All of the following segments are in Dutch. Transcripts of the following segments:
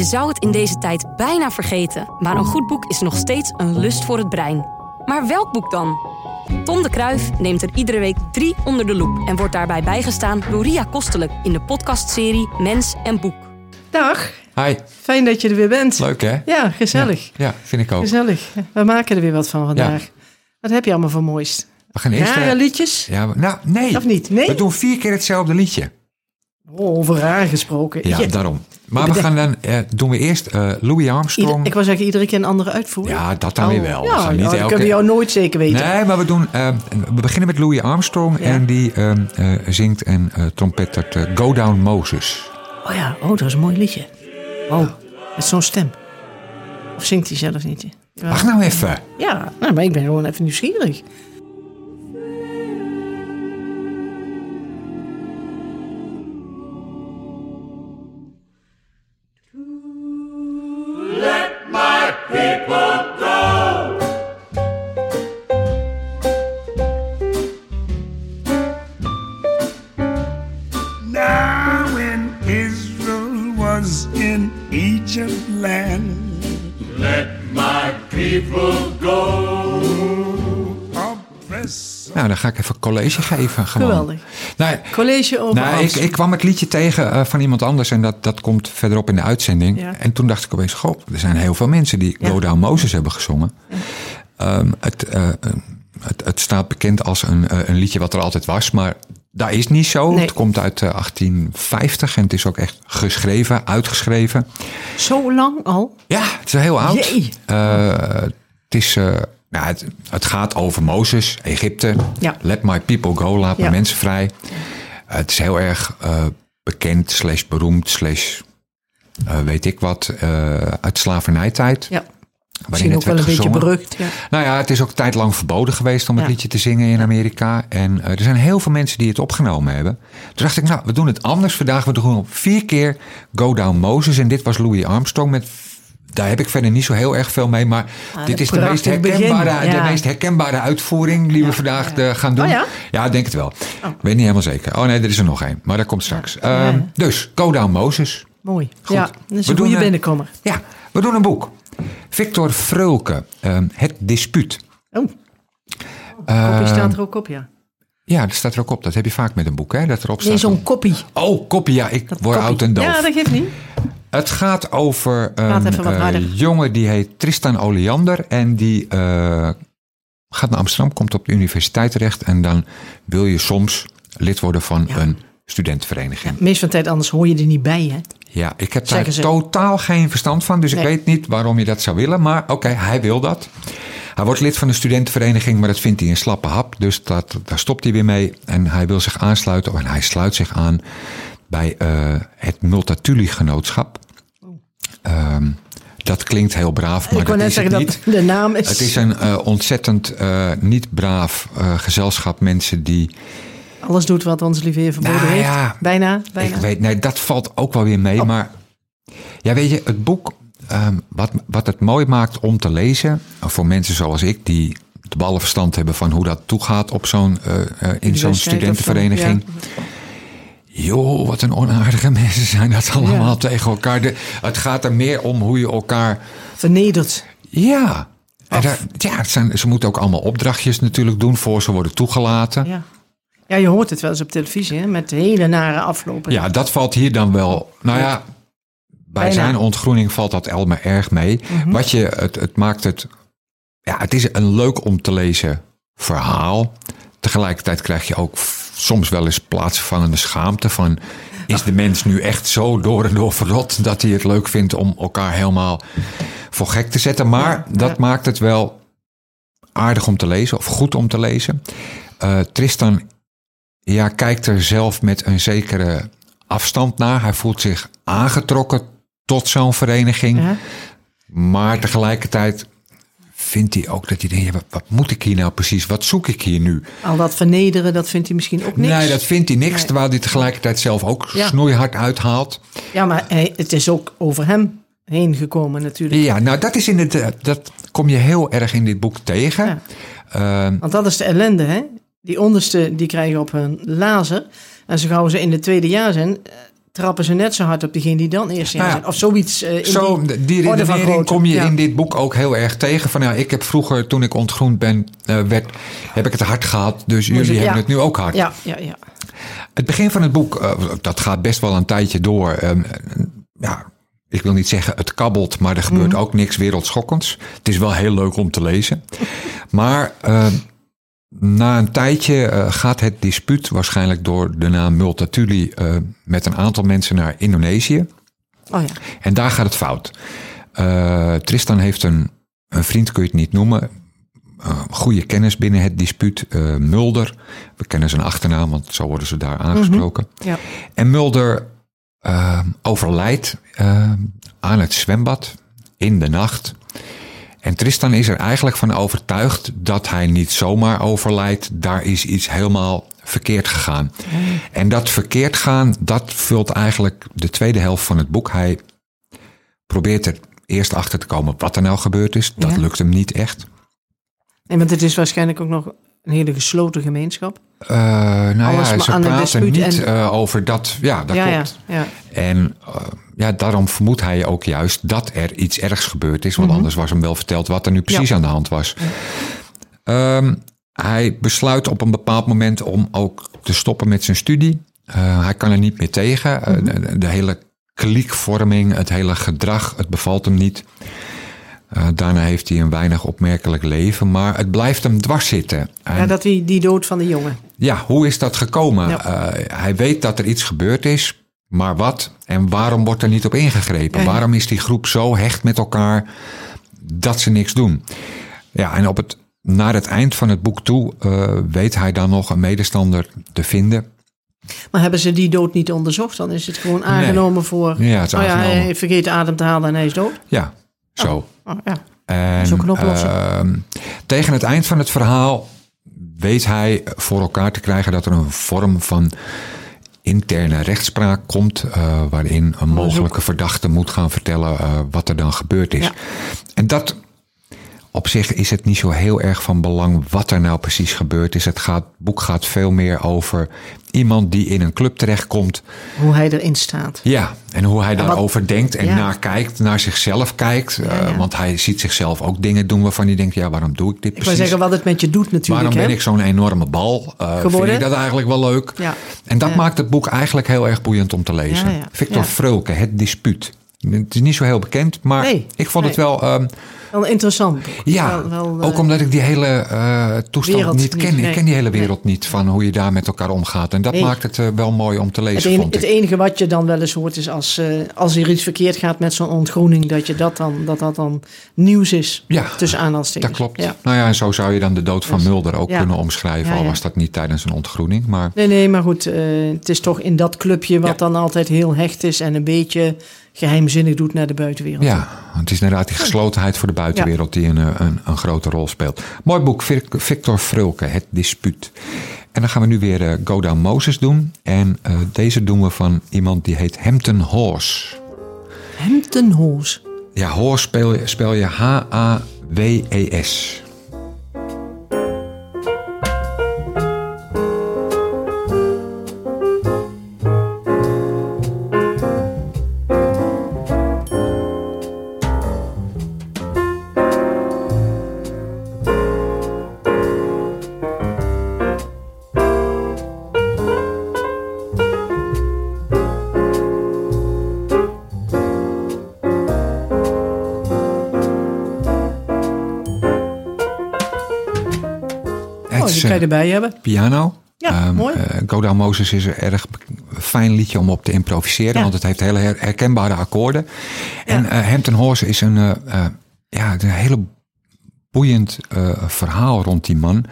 Je zou het in deze tijd bijna vergeten, maar een goed boek is nog steeds een lust voor het brein. Maar welk boek dan? Tom de Kruif neemt er iedere week drie onder de loep en wordt daarbij bijgestaan door Ria Kostelijk in de podcastserie Mens en Boek. Dag, Hi, fijn dat je er weer bent. leuk hè? Ja, gezellig. Ja, vind ik ook. Gezellig. We maken er weer wat van vandaag. Wat heb je allemaal voor moois? We gaan eerst... Rare eh, liedjes? ja, we- nou, nee. Of niet? Nee? We doen vier keer hetzelfde liedje. Oh, over raar gesproken. Ja, Je- daarom. Maar we gaan dan... eh, doen we eerst eh, Louis Ieder- Armstrong. ik wou zeggen, iedere keer een andere uitvoering. Ja, dat dan weer wel. We Ja, gaan niet ja, dat elke- kunnen we jou nooit zeker weten. Nee, maar we doen... eh, we beginnen met Louis Armstrong. Ja. En die eh, eh, zingt en eh, trompettert eh, Go Down Moses. Oh ja, oh, dat is een mooi liedje. Oh, met zo'n stem. Of zingt hij zelf niet? Ja, Wacht nou even. ja nou, maar ik ben gewoon even nieuwsgierig. College geven. Gewoon. Geweldig. Nou, College over Nou, ik, ik kwam het liedje tegen eh, van iemand anders en dat, dat komt verderop in de uitzending. Ja. En toen dacht ik opeens, goh, er zijn heel veel mensen die Ja. Go Down Moses hebben gezongen. Ehm, het, eh, het, het staat bekend als een, eh, een liedje wat er altijd was, maar dat is niet zo. Nee. Het komt uit eh, 1850 en het is ook echt geschreven, uitgeschreven. Zo lang al? Ja, het is heel oud. Het, is, nou, het, het gaat over Mozes, Egypte. Ja. Let my people go, laat Ja. mijn mensen vrij. Eh, het is heel erg eh, bekend, slash beroemd, slash eh, weet ik wat, uit slavernijtijd. Ja. waarin het ook wel een beetje berucht. Ja. Nou ja, het is ook tijdlang verboden geweest om het Ja. liedje te zingen in Amerika. En er zijn heel veel mensen die het opgenomen hebben. Toen dacht ik, nou, we doen het anders vandaag. We doen vier keer Go Down Moses. En dit was Louis Armstrong met... Daar heb ik verder niet zo heel erg veel mee. Maar Ah, dit is de meest, begin, herkenbare, ja. de meest herkenbare uitvoering die we vandaag eh, gaan doen. Oh ja? Denk het wel. Ik weet niet helemaal zeker. Oh nee, er is er nog één. Maar dat komt straks. Ehm, dus, Go Down Moses. Mooi. Goed. Ja, dat is We een doen, goede binnenkomer. Ja, we doen een boek. Victor Freulke, ehm, Het Dispuut. Oh, Ehm, kopie staat er ook op, ja. Ja, dat staat er ook op. Dat heb je vaak met een boek, hè? Dat erop Nee, staat. zo'n kopie. Oh, kopie. Ja, ik word oud en doof. Ja, dat geeft niet. Het gaat over een eh, jongen die heet Tristan Oliander. En die eh, gaat naar Amsterdam, komt op de universiteit terecht. En dan wil je soms lid worden van Ja. een studentenvereniging. Meest van de tijd, anders hoor je er niet bij, hè? Ja, ik heb daar ze. totaal geen verstand van. Dus Nee. ik weet niet waarom je dat zou willen. Maar oké, hij wil dat. Hij wordt lid van een studentenvereniging, maar dat vindt hij een slappe hap. Dus dat, daar stopt hij weer mee. En hij wil zich aansluiten, en hij sluit zich aan bij eh, het Multatuli-genootschap. Ehm, dat klinkt heel braaf, maar ik dat net is het zeggen niet. dat de naam is... Het is een eh, ontzettend eh, niet braaf gezelschap. Mensen die Alles doet wat ons lieve Heer verboden Nou heeft. ja, bijna, bijna. Ik weet, nee, dat valt ook wel weer mee. Oh. Maar ja, weet je, het boek, ehm, wat, wat het mooi maakt om te lezen, voor mensen zoals ik, die de ballenverstand hebben van hoe dat toegaat op zo'n, in zo'n studentenvereniging. ja. Joh, wat een onaardige mensen zijn dat allemaal tegen elkaar. De, het gaat er meer om hoe je elkaar. Vernederd. Ja. En daar- ja, het zijn, ze moeten ook allemaal opdrachtjes natuurlijk doen voor ze worden toegelaten. Ja. ja, je hoort het wel eens op televisie, hè? Met hele nare aflopen. Ja, dat valt hier dan wel. Nou ja, bij Bijna. zijn ontgroening valt dat Elmer erg mee. Wat je, het, het maakt het. Ja, het is een leuk om te lezen verhaal. Tegelijkertijd krijg je ook soms wel eens plaatsvervangende schaamte van. Is de mens nu echt zo door en door verrot dat hij het leuk vindt om elkaar helemaal voor gek te zetten? Maar Ja, dat ja. maakt het wel aardig om te lezen of goed om te lezen. Eh, Tristan ja, kijkt er zelf met een zekere afstand naar. Hij voelt zich aangetrokken tot zo'n vereniging. Ja. Maar tegelijkertijd vindt hij ook dat hij denkt... ja, wat, wat moet ik hier nou precies? Wat zoek ik hier nu? Al dat vernederen, dat vindt hij misschien ook niks. Nee, dat vindt hij niks. Nee. Terwijl hij tegelijkertijd zelf ook Ja. snoeihard uithaalt. Ja, maar hij, het is ook over hem heen gekomen natuurlijk. Ja, nou dat is in het... eh, Dat kom je heel erg in dit boek tegen. Ja. Ehm, Want dat is de ellende, hè? Die onderste, die krijgen op hun lazer. En zo gauw ze in het tweede jaar zijn, eh, trappen ze net zo hard op degene die dan eerst Nou ja, zijn. Of zoiets. eh, in Zo, die, die, redenering kom je Ja. in dit boek ook heel erg tegen. Van ja, ik heb vroeger, toen ik ontgroend ben, eh, werd, heb ik het hard gehad. Dus jullie hebben het nu ook hard. Ja, ja, ja. Het begin van het boek, eh, dat gaat best wel een tijdje door. Ehm, ja, ik wil niet zeggen het kabbelt, maar er gebeurt Mhm. ook niks wereldschokkends. Het is wel heel leuk om te lezen. Maar ehm, na een tijdje eh, gaat het dispuut waarschijnlijk door de naam Multatuli eh, met een aantal mensen naar Indonesië. Oh ja. En daar gaat het fout. Eh, Tristan heeft een, een vriend, kun je het niet noemen. goede kennis binnen het dispuut. Mulder. We kennen zijn achternaam, want zo worden ze daar aangesproken. ja. En Mulder overlijdt aan het zwembad in de nacht. En Tristan is er eigenlijk van overtuigd dat hij niet zomaar overlijdt. Daar is iets helemaal verkeerd gegaan. En dat verkeerd gaan, dat vult eigenlijk de tweede helft van het boek. Hij probeert er eerst achter te komen wat er nou gebeurd is. Dat Ja. lukt hem niet echt. Nee, want het is waarschijnlijk ook nog een hele gesloten gemeenschap. Eh, nou Alles ja, ze praten niet en- eh, over dat. Ja, dat ja, klopt. ja, ja. En eh, ja, daarom vermoedt hij ook juist dat er iets ergs gebeurd is. Want anders was hem wel verteld wat er nu precies Mhm. Ja. aan de hand was. Ehm, hij besluit op een bepaald moment om ook te stoppen met zijn studie. Eh, hij kan er niet meer tegen. Eh, Mhm. de, de hele kliekvorming, het hele gedrag, het bevalt hem niet. Eh, daarna heeft hij een weinig opmerkelijk leven, maar het blijft hem dwars zitten. En ja, dat die, die dood van de jongen. ja, hoe is dat gekomen? Ja. Hij weet dat er iets gebeurd is, maar wat? En waarom wordt er niet op ingegrepen? Ja. Waarom is die groep zo hecht met elkaar dat ze niks doen? Ja, en op het, naar het eind van het boek toe eh, weet hij dan nog een medestander te vinden. Maar hebben ze die dood niet onderzocht? Dan is het gewoon aangenomen voor... Ja, het is oh ja, aangenomen. hij vergeten adem te halen en hij is dood. Ja, zo. Oh, ja. En, is ook een oplossing. ehm, tegen het eind van het verhaal weet hij voor elkaar te krijgen dat er een vorm van interne rechtspraak komt, eh, waarin een mogelijke verdachte moet gaan vertellen eh, wat er dan gebeurd is. Ja. En dat op zich is het niet zo heel erg van belang wat er nou precies gebeurd is. Het gaat, boek gaat veel meer over iemand die in een club terechtkomt. Hoe hij erin staat. Ja, en hoe hij daarover denkt en Ja. naar kijkt, naar zichzelf kijkt. Ja, Eh, want hij ziet zichzelf ook dingen doen waarvan hij denkt, ja, waarom doe ik dit Ik wil precies? zeggen wat het met je doet natuurlijk. waarom hè? ben ik zo'n enorme bal? Eh, vind ik dat eigenlijk wel leuk? Ja. En dat maakt het boek eigenlijk heel erg boeiend om te lezen. Victor Ja. Freulke, Het Dispuut. Het is niet zo heel bekend, maar Nee, ik vond het wel... ehm, Wel interessant. ja, Wel- wel, eh, ook omdat ik die hele eh, toestand niet ken. Ik ken die hele wereld niet van hoe je daar met elkaar omgaat. En dat maakt het eh, wel mooi om te het, lezen, enige, vond het ik. enige wat je dan wel eens hoort is als, als er iets verkeerd gaat met zo'n ontgroening, dat, je dat, dan, dat dat dan nieuws is. Ja, Tussen aanhalingstekens. Dat klopt. Ja. Nou ja, en zo zou je dan de dood van Dus, Mulder ook ja. kunnen omschrijven. Al was dat niet tijdens een ontgroening. Maar Nee, nee, maar goed, het is toch in dat clubje wat dan altijd heel hecht is en een beetje geheimzinnig doet naar de buitenwereld. ja, het is inderdaad die geslotenheid voor de buitenwereld die een, eh, een, een grote rol speelt. Mooi boek, Vic- Victor Frulke, Het Dispuut. En dan gaan we nu weer Go Down Moses doen. En eh, deze doen we van iemand die heet Hampton Horse. Hampton Horse. Ja, Horse spel je H-A-W-E-S. Erbij hebben. piano. Ja, Ehm, mooi. eh, Go Down Moses is een erg fijn liedje om op te improviseren. Ja. Want het heeft hele her- herkenbare akkoorden. En eh, Hampton Horse is een, eh, ja, een hele boeiend verhaal rond die man.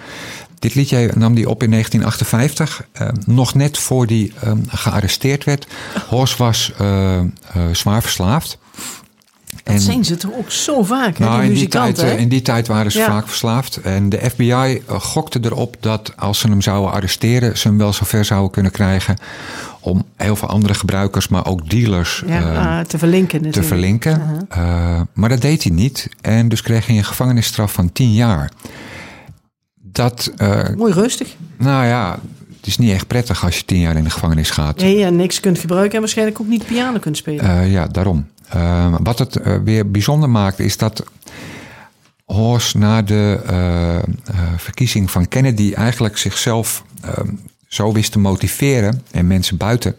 Dit liedje nam hij op in 1958. eh, nog net voor hij ehm, gearresteerd werd. Horse was zwaar verslaafd. Dat zijn ze toch ook zo vaak, hè, Nou, die in, die tijd, hè? eh, in die tijd waren ze Ja. vaak verslaafd. En de FBI eh, gokte erop dat als ze hem zouden arresteren, ze hem wel zover zouden kunnen krijgen om heel veel andere gebruikers, maar ook dealers ja, eh, ah, te verlinken te verlinken. Maar dat deed hij niet. En dus kreeg hij een gevangenisstraf van 10 jaar. Dat, Mooi rustig. nou ja, het is niet echt prettig als je tien jaar in de gevangenis gaat. Nee, en niks kunt gebruiken en waarschijnlijk ook niet piano kunt spelen. Uh, ja, daarom. Uh, wat het uh, weer bijzonder maakt, is dat Horst na de verkiezing van Kennedy eigenlijk zichzelf ehm, zo wist te motiveren en mensen buiten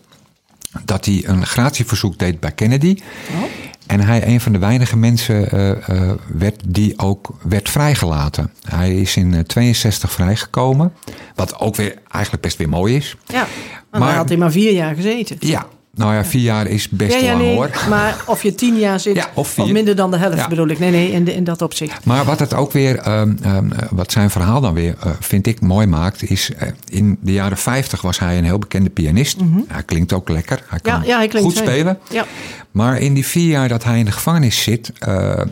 dat hij een gratieverzoek deed bij Kennedy. Oh. En hij een van de weinige mensen uh, uh, werd die ook werd vrijgelaten. Hij is in 62 vrijgekomen. Wat ook weer eigenlijk best weer mooi is. Ja, maar, maar had hij maar vier jaar gezeten. Ja, nou ja, vier jaar is best ja, ja, lang nee, hoor. Maar of je tien jaar zit, ja, of, of, minder dan de helft bedoel ik. Nee, nee, in, de, in dat opzicht. Maar wat het ook weer, um, um, wat zijn verhaal dan weer, uh, vind ik, mooi maakt, is uh, in de jaren 50 was hij een heel bekende pianist. Mm -hmm. Hij klinkt ook lekker. Hij kan ja, hij goed spelen. Ja. Maar in die vier jaar dat hij in de gevangenis zit, uh,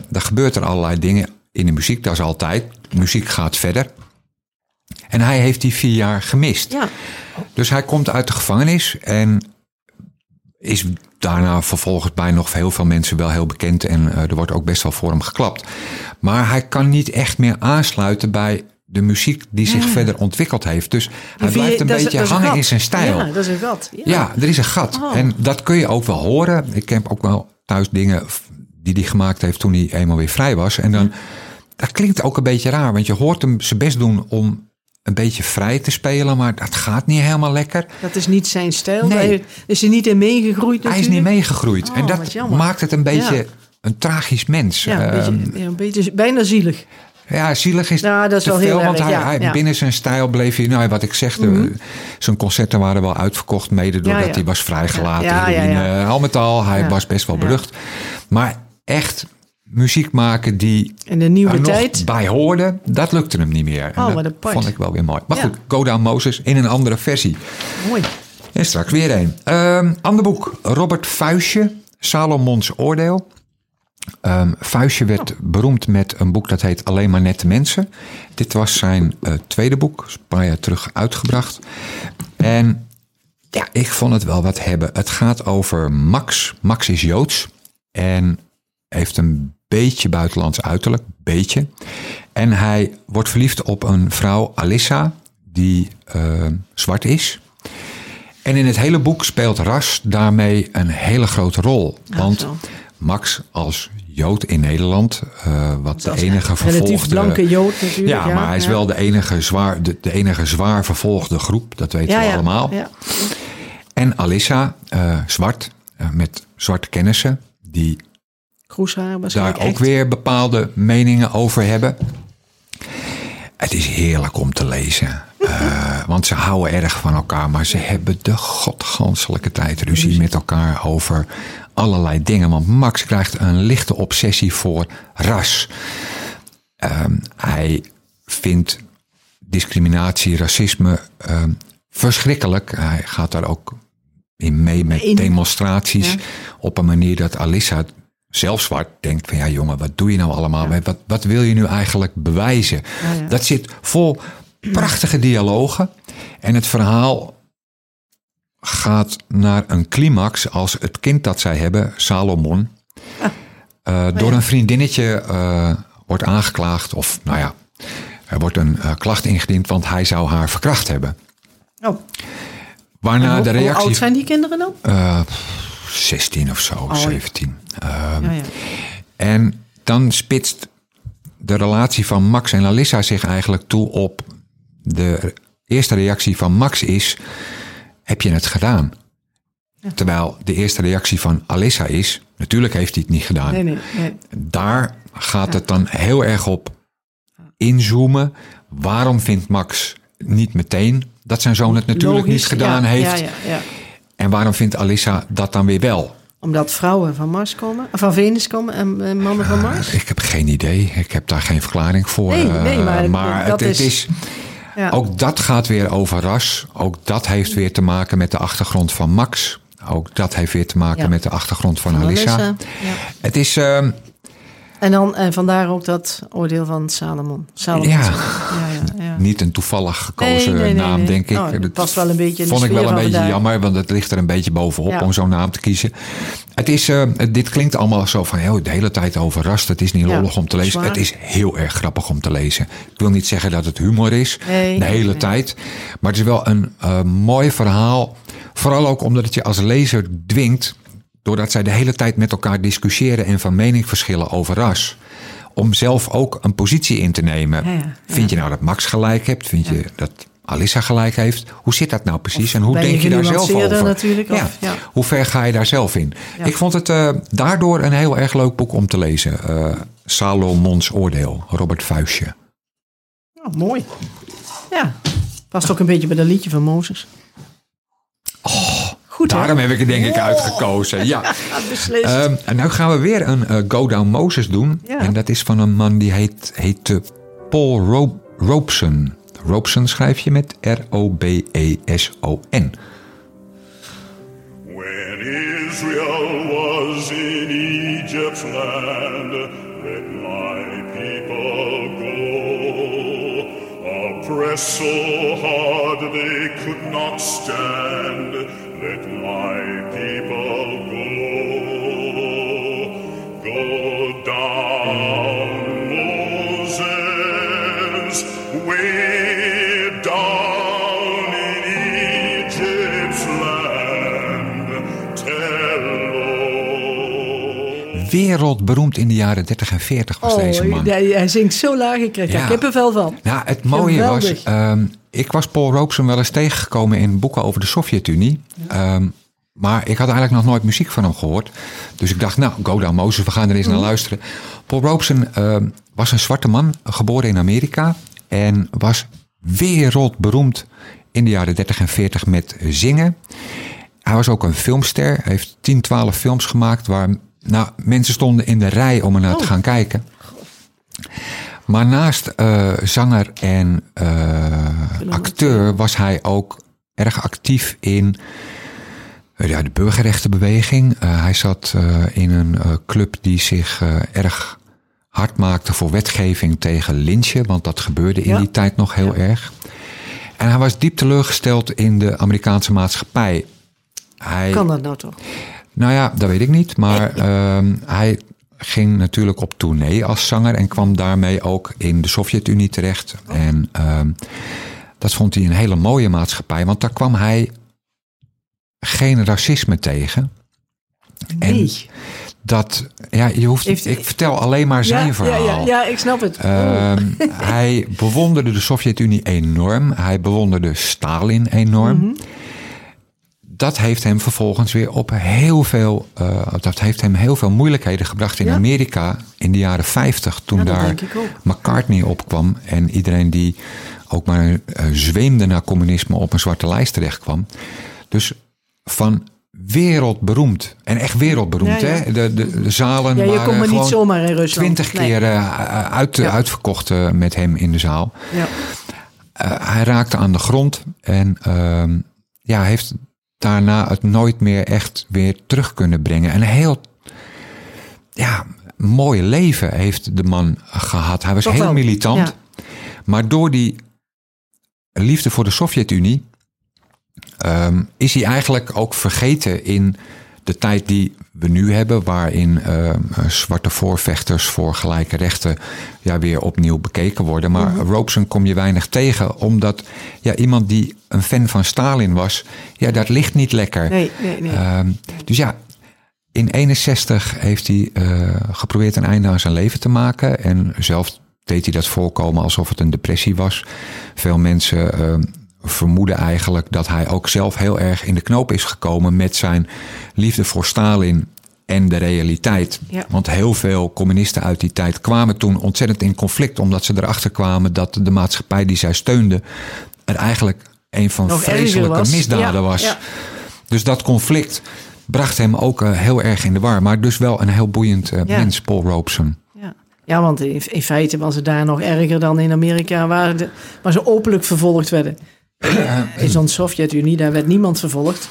daar gebeurt er allerlei dingen in de muziek. Dat is altijd. muziek gaat verder. En hij heeft die vier jaar gemist. Ja. Dus hij komt uit de gevangenis en is daarna vervolgens bij nog heel veel mensen wel heel bekend. En uh, er wordt ook best wel voor hem geklapt. Maar hij kan niet echt meer aansluiten bij de muziek die zich ja. verder ontwikkeld heeft. Dus hij blijft een beetje is, hangen een in zijn stijl. Ja, dat is een gat. Ja, ja er is een gat. Oh. En dat kun je ook wel horen. Ik heb ook wel thuis dingen die hij gemaakt heeft toen hij eenmaal weer vrij was. En dan, dat klinkt ook een beetje raar. Want je hoort hem zijn best doen om een beetje vrij te spelen, maar dat gaat niet helemaal lekker. Dat is niet zijn stijl. Nee. Hij is er niet in meegegroeid natuurlijk? Hij is niet meegegroeid. Oh, en dat maakt het een beetje ja. een tragisch mens. Ja, een, um, beetje, ja, een beetje bijna zielig. Ja, zielig is, nou, dat is te wel veel, heel want erg, hij, ja, hij, ja. binnen zijn stijl bleef hij, nou wat ik zeg, mm -hmm. zijn concerten waren wel uitverkocht, mede doordat hij was vrijgelaten. Al met al, hij was best wel berucht. Maar echt muziek maken die in de nieuwe tijd bij hoorde, dat lukte hem niet meer. En oh, dat apart. vond ik wel weer mooi. Maar Ja. goed, Go Down Moses in een andere versie. Mooi. En straks weer een. Um, ander boek, Robert Fuisje, Salomons Oordeel. Um, Fuisje werd Oh. beroemd met een boek dat heet Alleen maar nette mensen. Dit was zijn uh, tweede boek, een paar jaar terug uitgebracht. En ja, ik vond het wel wat hebben. Het gaat over Max. Max is Joods en heeft een beetje buitenlands uiterlijk, beetje. En hij wordt verliefd op een vrouw, Alissa, die uh, zwart is. En in het hele boek speelt ras daarmee een hele grote rol. Ah, Want zo. Max als Jood in Nederland, uh, wat de enige Relatief vervolgde... blanke Jood natuurlijk. Ja, maar hij is ja. wel de enige, zwaar, de, de enige zwaar vervolgde groep, dat weten ja, we allemaal. En Alissa, uh, zwart, met zwarte kennissen, die Kroeshaar daar ook echt. weer bepaalde meningen over hebben. Het is heerlijk om te lezen. Uh, want ze houden erg van elkaar, maar ze hebben de godganselijke tijd ruzie met elkaar over allerlei dingen. Want Max krijgt een lichte obsessie voor ras. Um, hij vindt discriminatie, racisme um, verschrikkelijk. Hij gaat daar ook in mee met demonstraties Ja. op een manier dat Alissa zelf zwart denkt van ja jongen, wat doe je nou allemaal? Wat, wat wil je nu eigenlijk bewijzen? Ja, ja. Dat zit vol prachtige dialogen. En het verhaal gaat naar een climax als het kind dat zij hebben, Salomon, uh, door een vriendinnetje uh, wordt aangeklaagd. Of nou ja, er wordt een uh, klacht ingediend, want hij zou haar verkracht hebben. Oh. Waarna de hoe, hoe reactie. oud zijn die kinderen dan? Uh, 16 of zo, ja. 17. Um, Ja, ja. En dan spitst de relatie van Max en Alissa zich eigenlijk toe op de eerste reactie van Max is: heb je het gedaan? Terwijl de eerste reactie van Alissa is: natuurlijk heeft hij het niet gedaan. Nee, nee, nee. Daar gaat het dan heel erg op inzoomen. Waarom vindt Max niet meteen dat zijn zoon het natuurlijk Logisch, niet gedaan ja, heeft? En waarom vindt Alissa dat dan weer wel? Omdat vrouwen van Mars komen, van Venus komen en, en mannen van Mars. Ik heb geen idee. Ik heb daar geen verklaring voor. Nee, nee, Uh, maar dat het, het is-. Ja. Ook dat gaat weer over ras. Ook dat heeft weer te maken met de achtergrond van Max. Ook dat heeft weer te maken Ja. met de achtergrond van, Van Alissa. Ja. Het is. ehm, En, dan, en vandaar ook dat oordeel van Salomon. Salomon. Ja. Ja, ja. Niet een toevallig gekozen Nee, nee, nee, naam, denk ik. Oh, dat Dat past wel een beetje in de Vond ik wel een beetje vandaag. jammer, want het ligt er een beetje bovenop om zo'n naam te kiezen. Het is, eh, dit klinkt allemaal zo van de hele tijd over rast. Het is niet lollig om te lezen. zwaar. Het is heel erg grappig om te lezen. Ik wil niet zeggen dat het humor is, de hele tijd. Maar het is wel een eh, mooi verhaal. Vooral ook omdat het je als lezer dwingt, doordat zij de hele tijd met elkaar discussiëren en van mening verschillen over ras. Om zelf ook een positie in te nemen. Ja, ja, Vind je nou dat Max gelijk hebt? Vind je dat Alissa gelijk heeft? Hoe zit dat nou precies? en hoe je denk je daar zelf over? natuurlijk, Ja. of- ja. Hoe ver ga je daar zelf in? Ja. Ik vond het eh, daardoor een heel erg leuk boek om te lezen. Eh, Salomons Oordeel, Robert Vuistje. Oh, mooi. Ja, past ook een beetje bij dat liedje van Mozes. Goed, hè? Daarom heb ik het denk ik uitgekozen. Ja. Beslist. Ehm, en nu gaan we weer een eh, Go Down Moses doen. Ja. En dat is van een man die heet, heet eh, Paul Ro Robeson. Robeson schrijf je met E R-O-B-E-S-O-N. When Israel was in Egypt's land, let my people go. Oppressed so hard they could not stand, let my people go. Go down, Moses, way down in Egypt's land. Tell Lord. Wereldberoemd in de jaren 30 en 40 was oh, deze man. Hij, hij zingt zo laag, ik krijg Ja. daar kippenvel van. Nou, het mooie Geweldig. was, ehm, ik was Paul Robeson wel eens tegengekomen in boeken over de Sovjet-Unie. Ehm, maar ik had eigenlijk nog nooit muziek van hem gehoord. Dus ik dacht, nou, go down Moses, we gaan er eens Mhm. naar luisteren. Paul Robeson ehm, was een zwarte man, geboren in Amerika. En was wereldberoemd in de jaren 30 en 40 met zingen. Hij was ook een filmster. Hij heeft 10, 12 films gemaakt waar nou, mensen stonden in de rij om er naar te Oh. gaan kijken. Maar naast eh, zanger en eh, acteur was hij ook erg actief in eh, ja, de burgerrechtenbeweging. Hij zat in een club die zich erg hard maakte voor wetgeving tegen lynchen, want dat gebeurde in Ja. die tijd nog heel erg. En hij was diep teleurgesteld in de Amerikaanse maatschappij. Hij, Kan dat nou toch? nou ja, dat weet ik niet. Maar ehm, hij ging natuurlijk op tournee als zanger en kwam daarmee ook in de Sovjet-Unie terecht. En ehm, dat vond hij een hele mooie maatschappij, want daar kwam hij geen racisme tegen. En dat, ja, je hoeft, Heeft- ik vertel alleen maar zijn ja, verhaal. Ja, ja, ja, ik snap het. Oh. Ehm, hij bewonderde de Sovjet-Unie enorm. Hij bewonderde Stalin enorm. Mhm. Dat heeft hem vervolgens weer op heel veel, eh, dat heeft hem heel veel moeilijkheden gebracht in Ja. Amerika in de jaren 50, toen Ja, daar. McCartney opkwam en iedereen die ook maar eh, zweemde naar communisme op een zwarte lijst terecht kwam. Dus van wereldberoemd en echt wereldberoemd, Ja, ja. hè? De, de, de zalen ja, je waren komt maar niet zomaar in Rusland. twintig Nee. keer eh, uit, Ja. uitverkocht met hem in de zaal. Ja. Hij raakte aan de grond en ehm, ja, heeft daarna het nooit meer echt weer terug kunnen brengen. En een heel ja, mooi leven heeft de man gehad. Hij was Toch heel wel, militant. ja. Maar door die liefde voor de Sovjet-Unie ehm, is hij eigenlijk ook vergeten in de tijd die we nu hebben, waarin ehm, zwarte voorvechters voor gelijke rechten ja, weer opnieuw bekeken worden. Maar Mhm. Robeson kom je weinig tegen, omdat ja, iemand die een fan van Stalin was, ja, dat ligt niet lekker. Nee, nee, nee. Ehm, dus ja, in 61 heeft hij eh, geprobeerd een einde aan zijn leven te maken. En zelf deed hij dat voorkomen alsof het een depressie was. Veel mensen ehm, vermoeden eigenlijk dat hij ook zelf heel erg in de knoop is gekomen met zijn liefde voor Stalin en de realiteit. Ja. Want heel veel communisten uit die tijd kwamen toen ontzettend in conflict, omdat ze erachter kwamen dat de maatschappij die zij steunden er eigenlijk een van Nog vreselijke was. misdaden Ja, was. ja. Dus dat conflict bracht hem ook eh, heel erg in de war. Maar dus wel een heel boeiend eh, mens, Paul Robeson. Ja, ja want in, in feite was het daar nog erger dan in Amerika, waar, de, waar ze openlijk vervolgd werden. In zo'n Sovjet-Unie, daar werd niemand vervolgd.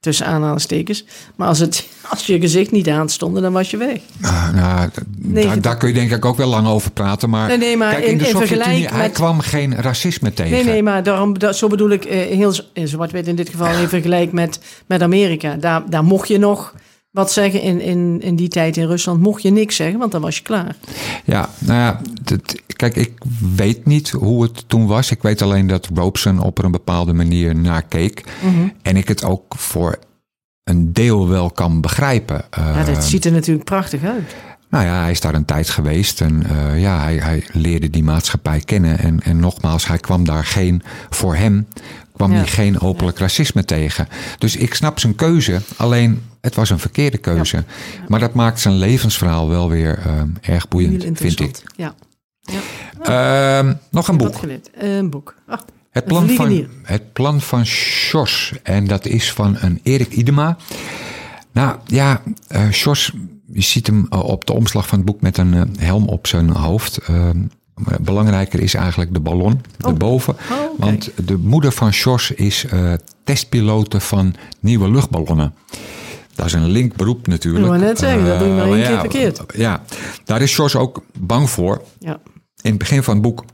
Tussen aanhalingstekens. Maar als het, Als je gezicht niet aanstond, dan was je weg. Ah, nou, Nee, daar, kun je denk ik ook wel lang over praten. Maar, Nee, nee, maar kijk, in- in de Sovjet-Unie, met- kwam geen racisme tegen. Nee, nee, maar daarom, dat, zo bedoel ik eh, heel z- in zwart-wit in dit geval in vergelijk met, met Amerika. Daar, daar mocht je nog wat zeggen in, in, in die tijd in Rusland. Mocht je niks zeggen, want dan was je klaar. Ja, nou ja, kijk, ik weet niet hoe het toen was. Ik weet alleen dat Robeson op een bepaalde manier naar keek. Mhm. En ik het ook voor een deel wel kan begrijpen. Ja, Eh, dat ziet er natuurlijk prachtig uit. Nou ja, hij is daar een tijd geweest en eh, ja, hij, hij leerde die maatschappij kennen. En, en nogmaals, hij kwam daar geen, voor hem kwam Ja. hij geen openlijk racisme tegen. Dus ik snap zijn keuze, alleen het was een verkeerde keuze. Maar dat maakt zijn levensverhaal wel weer eh, erg boeiend, vind ik. Ja, Ehm, nog een boek. Een boek. Ah, Het Een plan, van, het plan van Sjors. En dat is van een Erik Idema. Nou ja, eh Sjors, je ziet hem eh, op de omslag van het boek met een eh, helm op zijn hoofd. Ehm, belangrijker is eigenlijk de ballon erboven. Oh. Want de moeder van Sjors is eh testpilote van nieuwe luchtballonnen. Dat is een link beroep natuurlijk. Ik wou net zeggen, dat doe je maar één Eh, keer ja, verkeerd. Ja, daar is Sjors ook bang voor ja. in het begin van het boek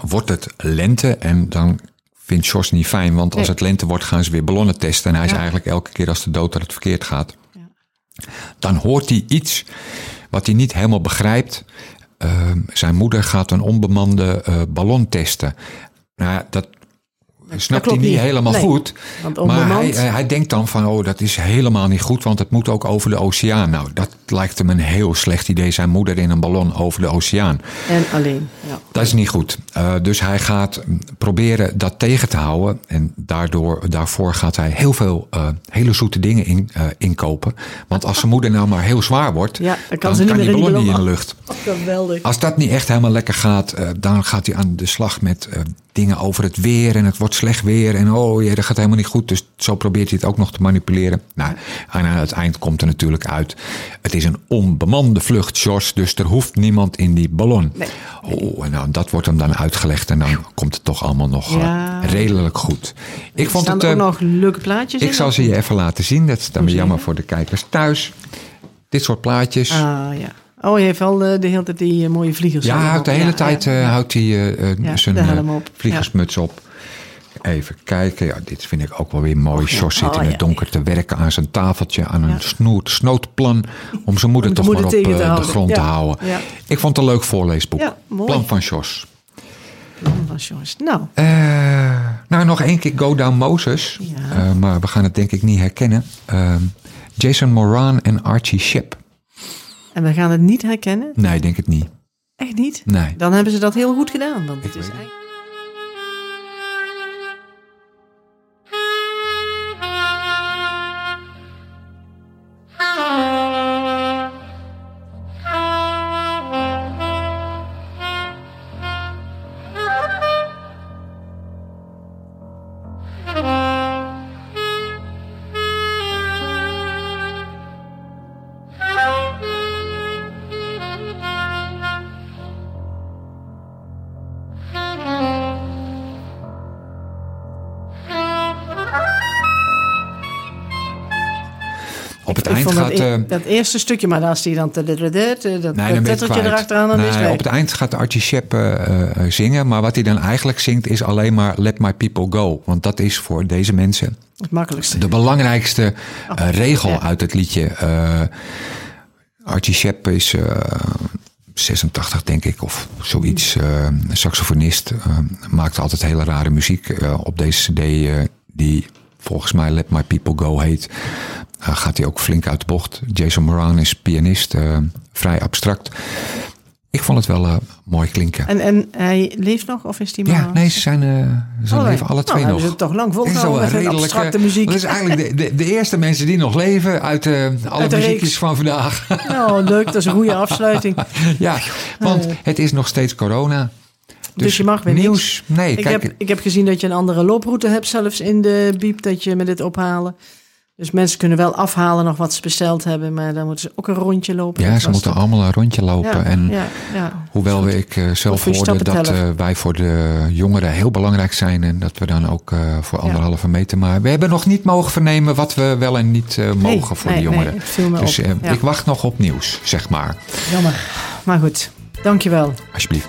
wordt het lente. En dan vindt Jos niet fijn. Want als Nee. het lente wordt, gaan ze weer ballonnen testen. En hij is Ja. eigenlijk elke keer als de dood dat het verkeerd gaat. Dan hoort hij iets wat hij niet helemaal begrijpt. Ehm, zijn moeder gaat een onbemande eh, ballon testen. Nou dat snapt hij niet niet. helemaal Nee. goed. Want Maar hij, onbemand- hij, denkt dan van, oh, dat is helemaal niet goed, want het moet ook over de oceaan. Nou, dat lijkt hem een heel slecht idee. Zijn moeder in een ballon over de oceaan. En alleen. Ja. Dat is niet goed. Eh, dus hij gaat mm, proberen dat tegen te houden. En daardoor, daarvoor gaat hij heel veel eh, hele zoete dingen in, eh, inkopen. Want als zijn moeder nou maar heel zwaar wordt, Ja, dan kan ze niet kan meer die ballon niet in de lucht. Oh, geweldig. Als dat niet echt helemaal lekker gaat, eh, dan gaat hij aan de slag met eh, dingen over het weer. En het wordt slecht weer. En oh jee, dat gaat helemaal niet goed. Dus zo probeert hij het ook nog te manipuleren. Nou, en aan het eind komt er natuurlijk uit. Het is een onbemande vlucht, Jos. Dus er hoeft niemand in die ballon. Nee. Oh, en dan, dat wordt hem dan uitgelegd. En dan komt het toch allemaal nog eh, Ja. redelijk goed. Ik vond het. er ook eh, nog leuke plaatjes in? ik zal ze je even laten zien. Dat is dan weer jammer voor de kijkers thuis. Dit soort plaatjes. Ah, ja. Oh, hij heeft wel eh, de hele tijd die eh, mooie vliegers. Ja, houdt de hele Ja, tijd ja. eh, houdt hij, zijn op. vliegersmuts op. Even kijken. Ja, dit vind ik ook wel weer mooi. Ja. Jos zit in Oh, het donker te werken aan zijn tafeltje. Aan een Ja. snoer, snoopplan. Om zijn moeder Om toch moeder maar op de grond te houden. Ik vond het een leuk voorleesboek. Plan van Jos. Nou, Eh, nou, nog één keer Go Down Moses. Maar we gaan het denk ik niet herkennen. Jason Moran en Archie Shep. En we gaan het niet herkennen. Nee, ik denk het niet. Echt niet? Nee. Dan hebben ze dat heel goed gedaan. Want het is eigenlijk... e- eh, dat eerste stukje, maar als die dan dat, dat Nee, erachteraan, dan nee, is. Op het eind gaat Archie Shep eh, eh, zingen. Maar wat hij dan eigenlijk zingt is alleen maar Let My People Go. Want dat is voor deze mensen Het makkelijkste. de belangrijkste eh, regel ja. uit het liedje. Eh, Archie Shep is eh, 86 denk ik of zoiets. eh, saxofonist. eh, maakt altijd hele rare muziek. Eh, op deze cd eh, die volgens mij Let My People Go heet. eh, gaat hij ook flink uit de bocht. Jason Moran is pianist. eh, vrij abstract. Ik vond het wel eh, mooi klinken. En, en hij leeft nog of is hij maar... Ja, nee, ze zijn, ze Oh, leven alle twee nou, nog. hebben ze het toch lang volgehouden een met redelijke- abstracte muziek. Dat is eigenlijk de, de, de eerste mensen die nog leven uit alle Uit muziekjes reeks. van vandaag. Nou, leuk. Dat is een goede afsluiting. ja, want het is nog steeds corona. Dus, je mag weer nieuws. Nee, Ik kijk, heb, ik heb gezien dat je een andere looproute hebt, zelfs in de biep, dat je met het ophalen. Dus mensen kunnen wel afhalen nog wat ze besteld hebben, maar dan moeten ze ook een rondje lopen. Ja, ze moeten allemaal een rondje lopen. Ja, en ja, ja. hoewel ik eh, zelf hoorde dat eh, wij voor de jongeren heel belangrijk zijn. En dat we dan ook eh, voor anderhalve meter. Maar we hebben nog niet mogen vernemen wat we wel en niet mogen Nee, voor nee, de jongeren. nee, dus ik wacht nog op nieuws, zeg maar. Jammer. Maar goed, dankjewel. Alsjeblieft.